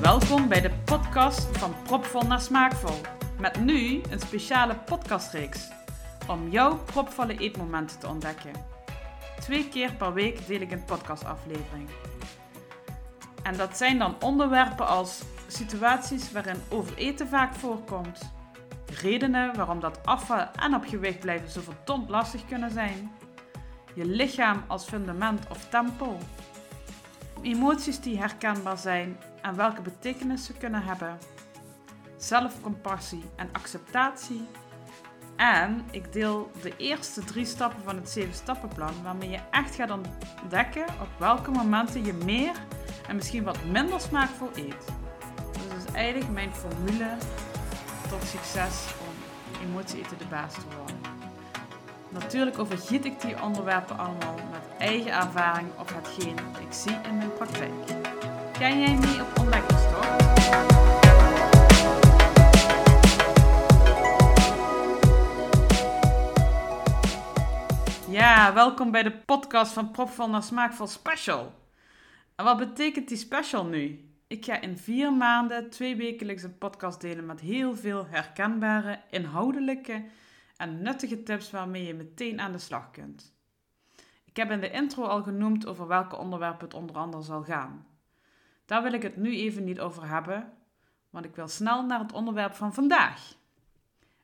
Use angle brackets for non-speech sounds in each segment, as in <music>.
Welkom bij de podcast van Propvol naar Smaakvol. Met nu een speciale podcastreeks om jouw propvolle eetmomenten te ontdekken. Twee keer per week deel ik een podcastaflevering. En dat zijn dan onderwerpen als situaties waarin overeten vaak voorkomt, redenen waarom dat afvallen en op gewicht blijven zo verdomd lastig kunnen zijn, je lichaam als fundament of tempel, emoties die herkenbaar zijn en welke betekenis ze kunnen hebben, zelfcompassie en acceptatie. En ik deel de eerste drie stappen van het 7-stappenplan, waarmee je echt gaat ontdekken op welke momenten je meer en misschien wat minder smaakvol eet. Dus dat is eigenlijk mijn formule tot succes om emotie eten de baas te worden. Natuurlijk overgiet ik die onderwerpen allemaal met eigen ervaring of hetgeen ik zie in mijn praktijk. Ga jij mee op ontdekkingstocht? Ja, welkom bij de podcast van Propvol naar Smaakvol Special. En wat betekent die special nu? Ik ga in vier maanden twee wekelijks een podcast delen met heel veel herkenbare, inhoudelijke en nuttige tips waarmee je meteen aan de slag kunt. Ik heb in de intro al genoemd over welke onderwerpen het onder andere zal gaan. Daar wil ik het nu even niet over hebben, want ik wil snel naar het onderwerp van vandaag.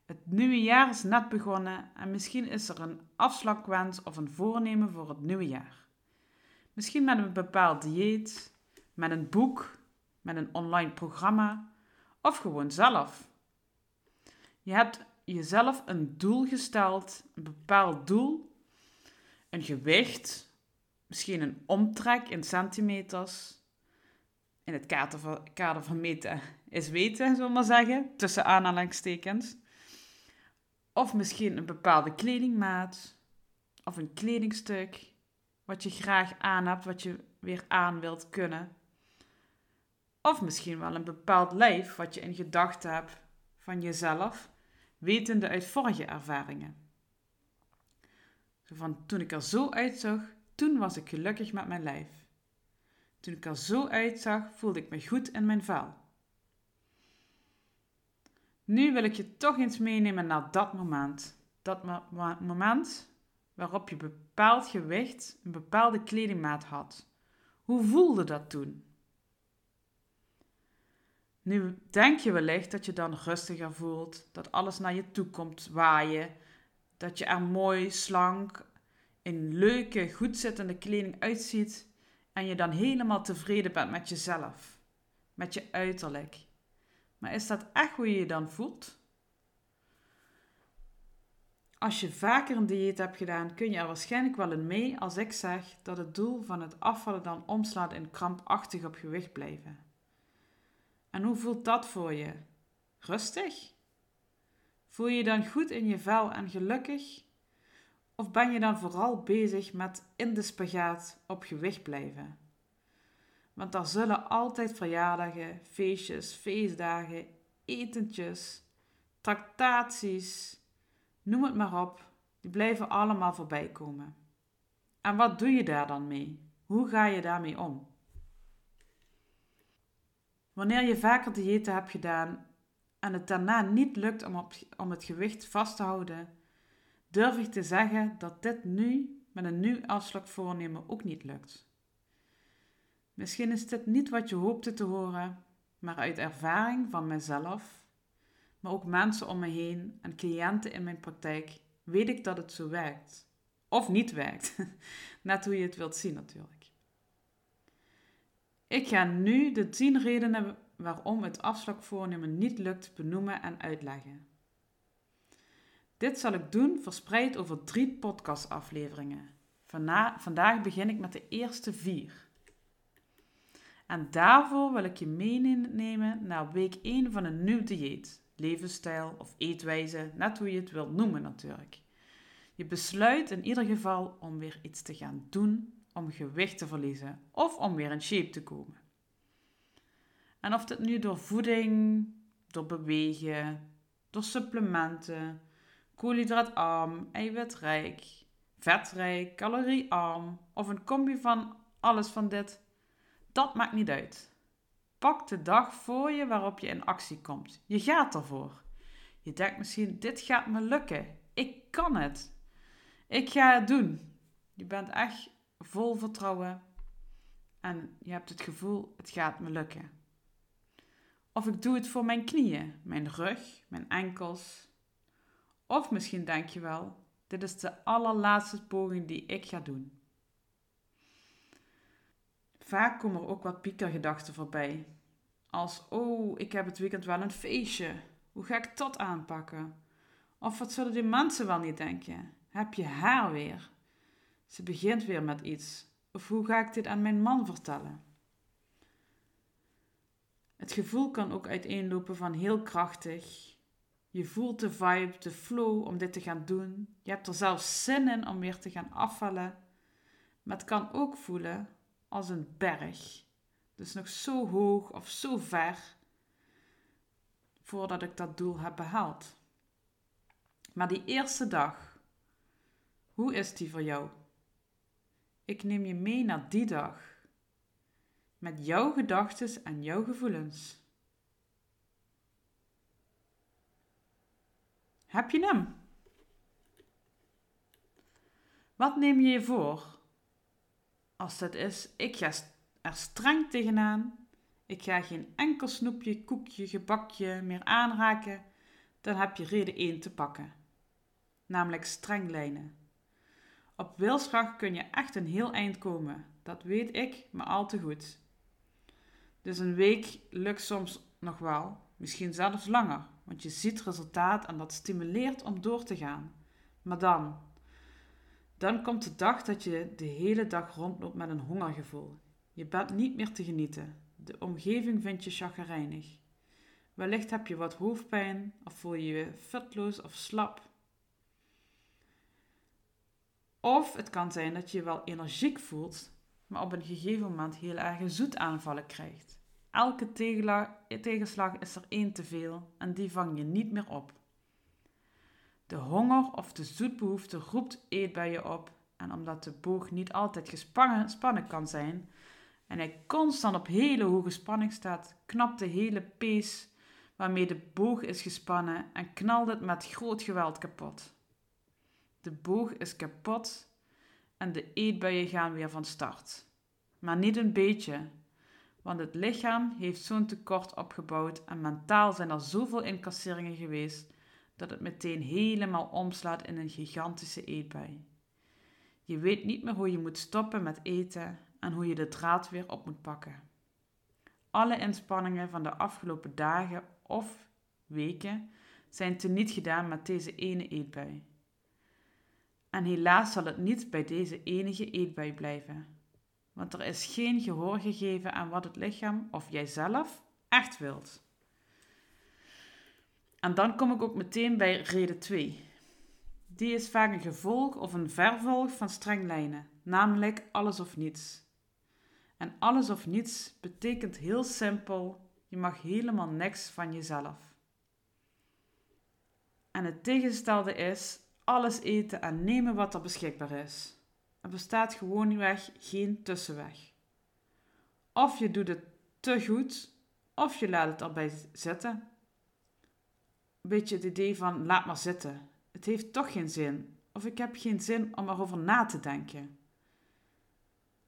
Het nieuwe jaar is net begonnen en misschien is er een afslakwens of een voornemen voor het nieuwe jaar. Misschien met een bepaald dieet, met een boek, met een online programma of gewoon zelf. Je hebt jezelf een doel gesteld, een bepaald doel, een gewicht, misschien een omtrek in centimeters. In het kader van, kader van meten is weten, zullen we maar zeggen, tussen aanhalingstekens. Of misschien een bepaalde kledingmaat, of een kledingstuk, wat je graag aan hebt, wat je weer aan wilt kunnen. Of misschien wel een bepaald lijf wat je in gedachten hebt van jezelf, wetende uit vorige ervaringen. Van toen ik er zo uitzag, toen was ik gelukkig met mijn lijf. Toen ik er zo uitzag, voelde ik me goed in mijn vel. Nu wil ik je toch eens meenemen naar dat moment. Dat moment waarop je bepaald gewicht, een bepaalde kledingmaat had. Hoe voelde dat toen? Nu denk je wellicht dat je dan rustiger voelt, dat alles naar je toe komt waaien, dat je er mooi, slank, in leuke, goed zittende kleding uitziet en je dan helemaal tevreden bent met jezelf, met je uiterlijk. Maar is dat echt hoe je je dan voelt? Als je vaker een dieet hebt gedaan, kun je er waarschijnlijk wel in mee als ik zeg dat het doel van het afvallen dan omslaat in krampachtig op gewicht blijven. En hoe voelt dat voor je? Rustig? Voel je je dan goed in je vel en gelukkig? Of ben je dan vooral bezig met in de spagaat op gewicht blijven? Want er zullen altijd verjaardagen, feestjes, feestdagen, etentjes, tractaties, noem het maar op, die blijven allemaal voorbij komen. En wat doe je daar dan mee? Hoe ga je daarmee om? Wanneer je vaker diëten hebt gedaan en het daarna niet lukt om, op, om het gewicht vast te houden, durf ik te zeggen dat dit nu met een nieuw afslagvoornemen ook niet lukt. Misschien is dit niet wat je hoopte te horen, maar uit ervaring van mezelf, maar ook mensen om me heen en cliënten in mijn praktijk, weet ik dat het zo werkt. Of niet werkt. <laughs> Net hoe je het wilt zien natuurlijk. Ik ga nu de 10 redenen waarom het afslagvoornemen niet lukt benoemen en uitleggen. Dit zal ik doen verspreid over drie podcastafleveringen. vandaag begin ik met de eerste vier. En daarvoor wil ik je meenemen naar week 1 van een nieuw dieet, levensstijl of eetwijze, net hoe je het wilt noemen natuurlijk. Je besluit in ieder geval om weer iets te gaan doen om gewicht te verliezen of om weer in shape te komen. En of dit nu door voeding, door bewegen, door supplementen, koolhydraatarm, eiwitrijk, vetrijk, caloriearm of een combi van alles van dit, dat maakt niet uit. Pak de dag voor je waarop je in actie komt. Je gaat ervoor. Je denkt misschien, dit gaat me lukken. Ik kan het. Ik ga het doen. Je bent echt vol vertrouwen en je hebt het gevoel, het gaat me lukken. Of ik doe het voor mijn knieën, mijn rug, mijn enkels. Of misschien denk je wel, dit is de allerlaatste poging die ik ga doen. Vaak komen er ook wat piekergedachten voorbij. Als, oh, ik heb het weekend wel een feestje. Hoe ga ik dat aanpakken? Of wat zullen die mensen wel niet denken? Heb je haar weer? Ze begint weer met iets. Of hoe ga ik dit aan mijn man vertellen? Het gevoel kan ook uiteenlopen van heel krachtig. Je voelt de vibe, de flow om dit te gaan doen. Je hebt er zelfs zin in om weer te gaan afvallen. Maar het kan ook voelen als een berg. Dus nog zo hoog of zo ver voordat ik dat doel heb behaald. Maar die eerste dag, hoe is die voor jou? Ik neem je mee naar die dag. Met jouw gedachten en jouw gevoelens. Heb je hem? Wat neem je je voor? Als dat is, ik ga er streng tegenaan. Ik ga geen enkel snoepje, koekje, gebakje meer aanraken. Dan heb je reden 1 te pakken. Namelijk streng lijnen. Op wilskracht kun je echt een heel eind komen. Dat weet ik maar al te goed. Dus een week lukt soms nog wel, misschien zelfs langer, want je ziet resultaat en dat stimuleert om door te gaan. Maar dan, dan komt de dag dat je de hele dag rondloopt met een hongergevoel. Je bent niet meer te genieten. De omgeving vindt je chagrijnig. Wellicht heb je wat hoofdpijn of voel je je fitloos of slap. Of het kan zijn dat je je wel energiek voelt, maar op een gegeven moment heel erg zoetaanvallen krijgt. Elke tegenslag is er één te veel en die vang je niet meer op. De honger of de zoetbehoefte roept eet bij je op en omdat de boog niet altijd gespannen kan zijn en hij constant op hele hoge spanning staat, knapt de hele pees waarmee de boog is gespannen en knalt het met groot geweld kapot. De boog is kapot en de eetbuien gaan weer van start. Maar niet een beetje, want het lichaam heeft zo'n tekort opgebouwd en mentaal zijn er zoveel incasseringen geweest dat het meteen helemaal omslaat in een gigantische eetbui. Je weet niet meer hoe je moet stoppen met eten en hoe je de draad weer op moet pakken. Alle inspanningen van de afgelopen dagen of weken zijn teniet gedaan met deze ene eetbui. En helaas zal het niet bij deze enige eetbui blijven. Want er is geen gehoor gegeven aan wat het lichaam of jijzelf echt wilt. En dan kom ik ook meteen bij reden 2. Die is vaak een gevolg of een vervolg van strenglijnen, namelijk alles of niets. En alles of niets betekent heel simpel: je mag helemaal niks van jezelf. En het tegenstelde is alles eten en nemen wat er beschikbaar is. Er bestaat gewoonweg geen tussenweg. Of je doet het te goed, of je laat het erbij zitten. Een beetje het idee van laat maar zitten. Het heeft toch geen zin. Of ik heb geen zin om erover na te denken.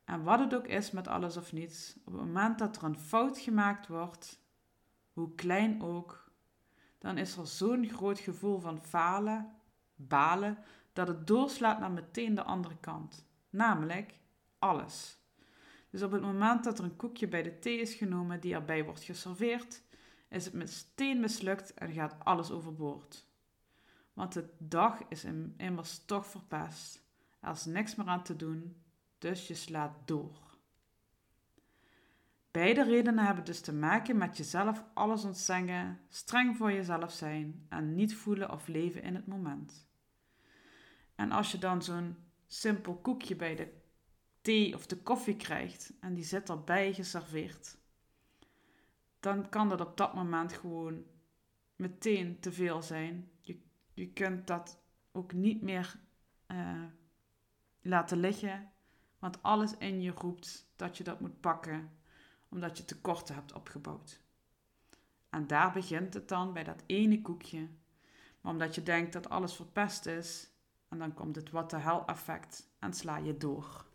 En wat het ook is met alles of niets, op het moment dat er een fout gemaakt wordt, hoe klein ook, dan is er zo'n groot gevoel van falen balen dat het doorslaat naar meteen de andere kant, namelijk alles. Dus op het moment dat er een koekje bij de thee is genomen die erbij wordt geserveerd, is het meteen mislukt en gaat alles overboord. Want de dag is immers toch verpest. Er is niks meer aan te doen, dus je slaat door. Beide redenen hebben dus te maken met jezelf alles ontzeggen, streng voor jezelf zijn en niet voelen of leven in het moment. En als je dan zo'n simpel koekje bij de thee of de koffie krijgt en die zit erbij geserveerd, dan kan dat op dat moment gewoon meteen te veel zijn. Je, je kunt dat ook niet meer uh, laten liggen, want alles in je roept dat je dat moet pakken, omdat je tekorten hebt opgebouwd. En daar begint het dan bij dat ene koekje. Maar omdat je denkt dat alles verpest is, en dan komt het what the hell effect en sla je door.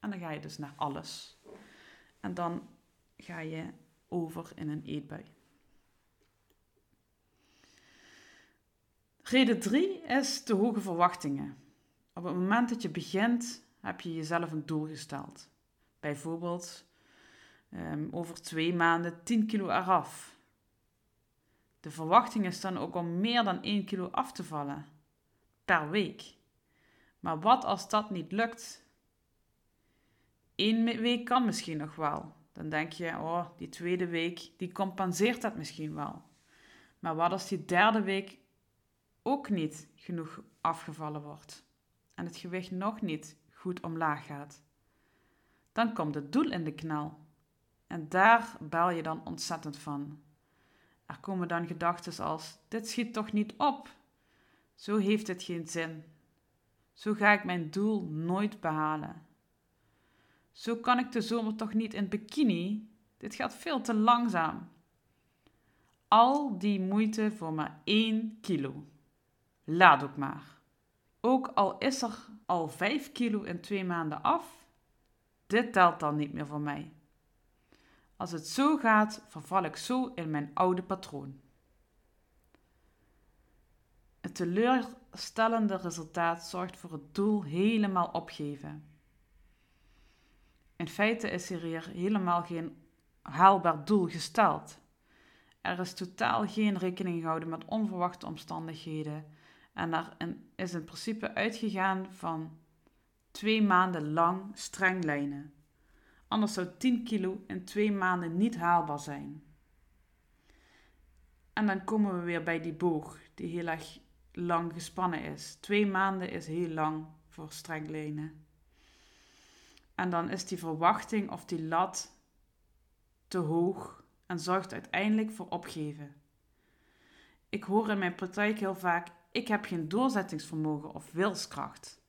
En dan ga je dus naar alles. En dan ga je over in een eetbui. Reden 3 is de hoge verwachtingen. Op het moment dat je begint, heb je jezelf een doel gesteld. Bijvoorbeeld um, over twee maanden 10 kilo eraf. De verwachting is dan ook om meer dan 1 kilo af te vallen per week. Maar wat als dat niet lukt? Eén week kan misschien nog wel. Dan denk je, oh, die tweede week, die compenseert dat misschien wel. Maar wat als die derde week ook niet genoeg afgevallen wordt en het gewicht nog niet goed omlaag gaat? Dan komt het doel in de knel. En daar bel je dan ontzettend van. Er komen dan gedachten als: dit schiet toch niet op? Zo heeft het geen zin. Zo ga ik mijn doel nooit behalen. Zo kan ik de zomer toch niet in bikini? Dit gaat veel te langzaam. Al die moeite voor maar 1 kilo. Laat ook maar. Ook al is er al 5 kilo in twee maanden af, dit telt dan niet meer voor mij. Als het zo gaat, verval ik zo in mijn oude patroon. Het teleurstellende resultaat zorgt voor het doel helemaal opgeven. In feite is er hier helemaal geen haalbaar doel gesteld. Er is totaal geen rekening gehouden met onverwachte omstandigheden en er is in principe uitgegaan van twee maanden lang streng lijnen. Anders zou 10 kilo in twee maanden niet haalbaar zijn. En dan komen we weer bij die boog, die heel erg lang gespannen is. Twee maanden is heel lang voor strenglijnen. En dan is die verwachting of die lat te hoog en zorgt uiteindelijk voor opgeven. Ik hoor in mijn praktijk heel vaak: ik heb geen doorzettingsvermogen of wilskracht.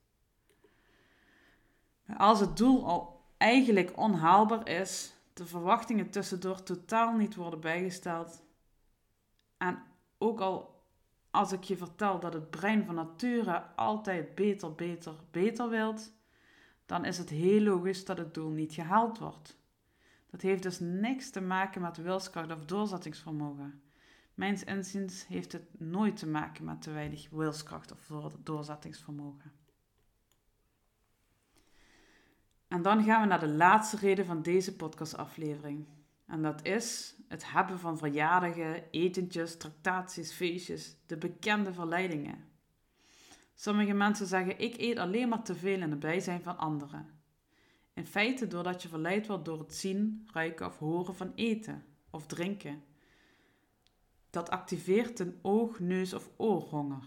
Als het doel al eigenlijk onhaalbaar is, de verwachtingen tussendoor totaal niet worden bijgesteld en ook al als ik je vertel dat het brein van nature altijd beter, beter, beter wilt, dan is het heel logisch dat het doel niet gehaald wordt. Dat heeft dus niks te maken met wilskracht of doorzettingsvermogen. Mijns inziens heeft het nooit te maken met te weinig wilskracht of doorzettingsvermogen. En dan gaan we naar de laatste reden van deze podcastaflevering. En dat is het hebben van verjaardagen, etentjes, tractaties, feestjes, de bekende verleidingen. Sommige mensen zeggen: Ik eet alleen maar te veel in het bijzijn van anderen. In feite doordat je verleid wordt door het zien, ruiken of horen van eten of drinken. Dat activeert een oog, neus of oorhonger.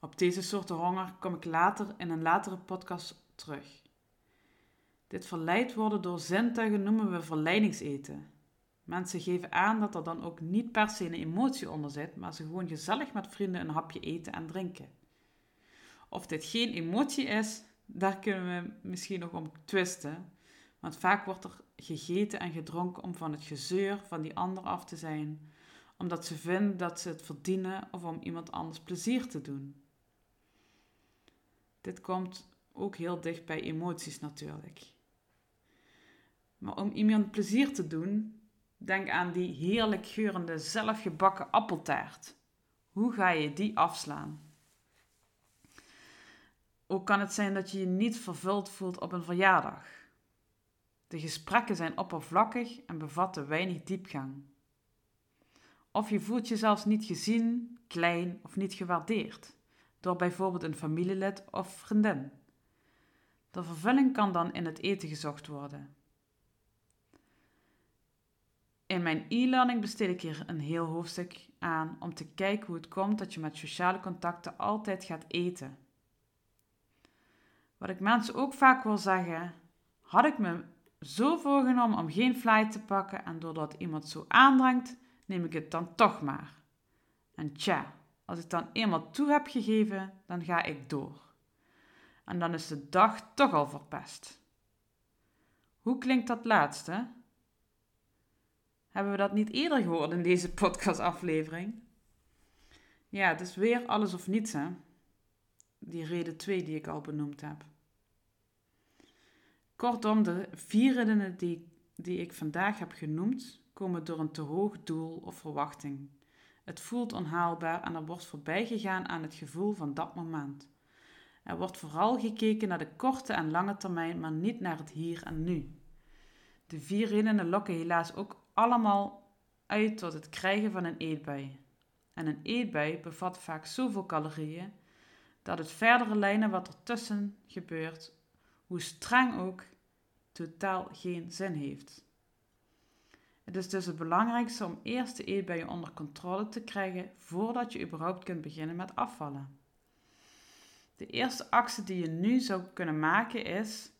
Op deze soorten honger kom ik later in een latere podcast terug. Dit verleid worden door zintuigen noemen we verleidingseten. Mensen geven aan dat er dan ook niet per se een emotie onder zit, maar ze gewoon gezellig met vrienden een hapje eten en drinken. Of dit geen emotie is, daar kunnen we misschien nog om twisten. Want vaak wordt er gegeten en gedronken om van het gezeur van die ander af te zijn, omdat ze vinden dat ze het verdienen of om iemand anders plezier te doen. Dit komt ook heel dicht bij emoties natuurlijk. Maar om iemand plezier te doen, denk aan die heerlijk geurende zelfgebakken appeltaart. Hoe ga je die afslaan? Ook kan het zijn dat je je niet vervuld voelt op een verjaardag. De gesprekken zijn oppervlakkig en bevatten weinig diepgang. Of je voelt je zelfs niet gezien, klein of niet gewaardeerd door bijvoorbeeld een familielid of vriendin. De vervulling kan dan in het eten gezocht worden. In mijn e-learning besteed ik hier een heel hoofdstuk aan om te kijken hoe het komt dat je met sociale contacten altijd gaat eten. Wat ik mensen ook vaak wil zeggen, had ik me zo voorgenomen om geen flight te pakken en doordat iemand zo aandrangt, neem ik het dan toch maar. En tja, als ik dan eenmaal toe heb gegeven, dan ga ik door. En dan is de dag toch al verpest. Hoe klinkt dat laatste? Hebben we dat niet eerder gehoord in deze podcastaflevering? Ja, het is weer alles of niets, hè? Die reden 2 die ik al benoemd heb. Kortom, de vier redenen die, die ik vandaag heb genoemd, komen door een te hoog doel of verwachting. Het voelt onhaalbaar en er wordt voorbij gegaan aan het gevoel van dat moment. Er wordt vooral gekeken naar de korte en lange termijn, maar niet naar het hier en nu. De vier redenen lokken helaas ook allemaal uit tot het krijgen van een eetbui. En een eetbui bevat vaak zoveel calorieën dat het verdere lijnen wat ertussen gebeurt, hoe streng ook, totaal geen zin heeft. Het is dus het belangrijkste om eerst de eetbuien onder controle te krijgen voordat je überhaupt kunt beginnen met afvallen. De eerste actie die je nu zou kunnen maken is: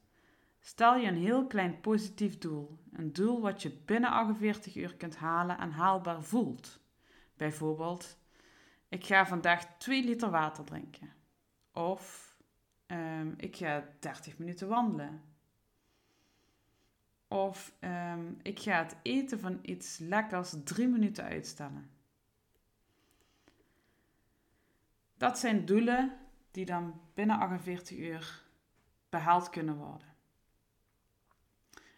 stel je een heel klein positief doel. Een doel wat je binnen 48 uur kunt halen en haalbaar voelt. Bijvoorbeeld, ik ga vandaag 2 liter water drinken. Of um, ik ga 30 minuten wandelen. Of um, ik ga het eten van iets lekkers 3 minuten uitstellen. Dat zijn doelen die dan binnen 48 uur behaald kunnen worden.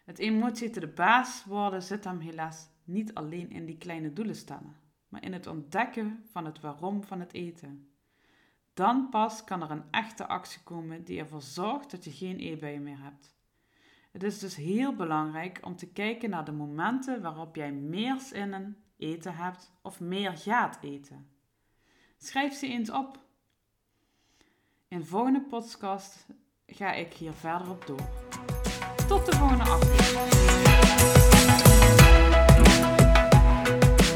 Het emotie te de baas worden zit hem helaas niet alleen in die kleine doelen stellen, maar in het ontdekken van het waarom van het eten. Dan pas kan er een echte actie komen die ervoor zorgt dat je geen eetbuien meer hebt. Het is dus heel belangrijk om te kijken naar de momenten waarop jij meer zin in eten hebt of meer gaat eten. Schrijf ze eens op. In de volgende podcast ga ik hier verder op door. Tot de volgende aflevering.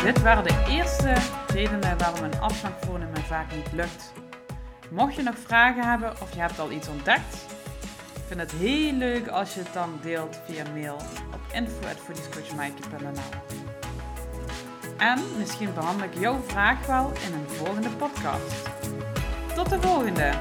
Dit waren de eerste redenen waarom een afslankvormen vaak niet lukt. Mocht je nog vragen hebben of je hebt al iets ontdekt, ik vind het heel leuk als je het dan deelt via mail op info.foodiescoachmaaike.nl En misschien behandel ik jouw vraag wel in een volgende podcast. Tot de volgende!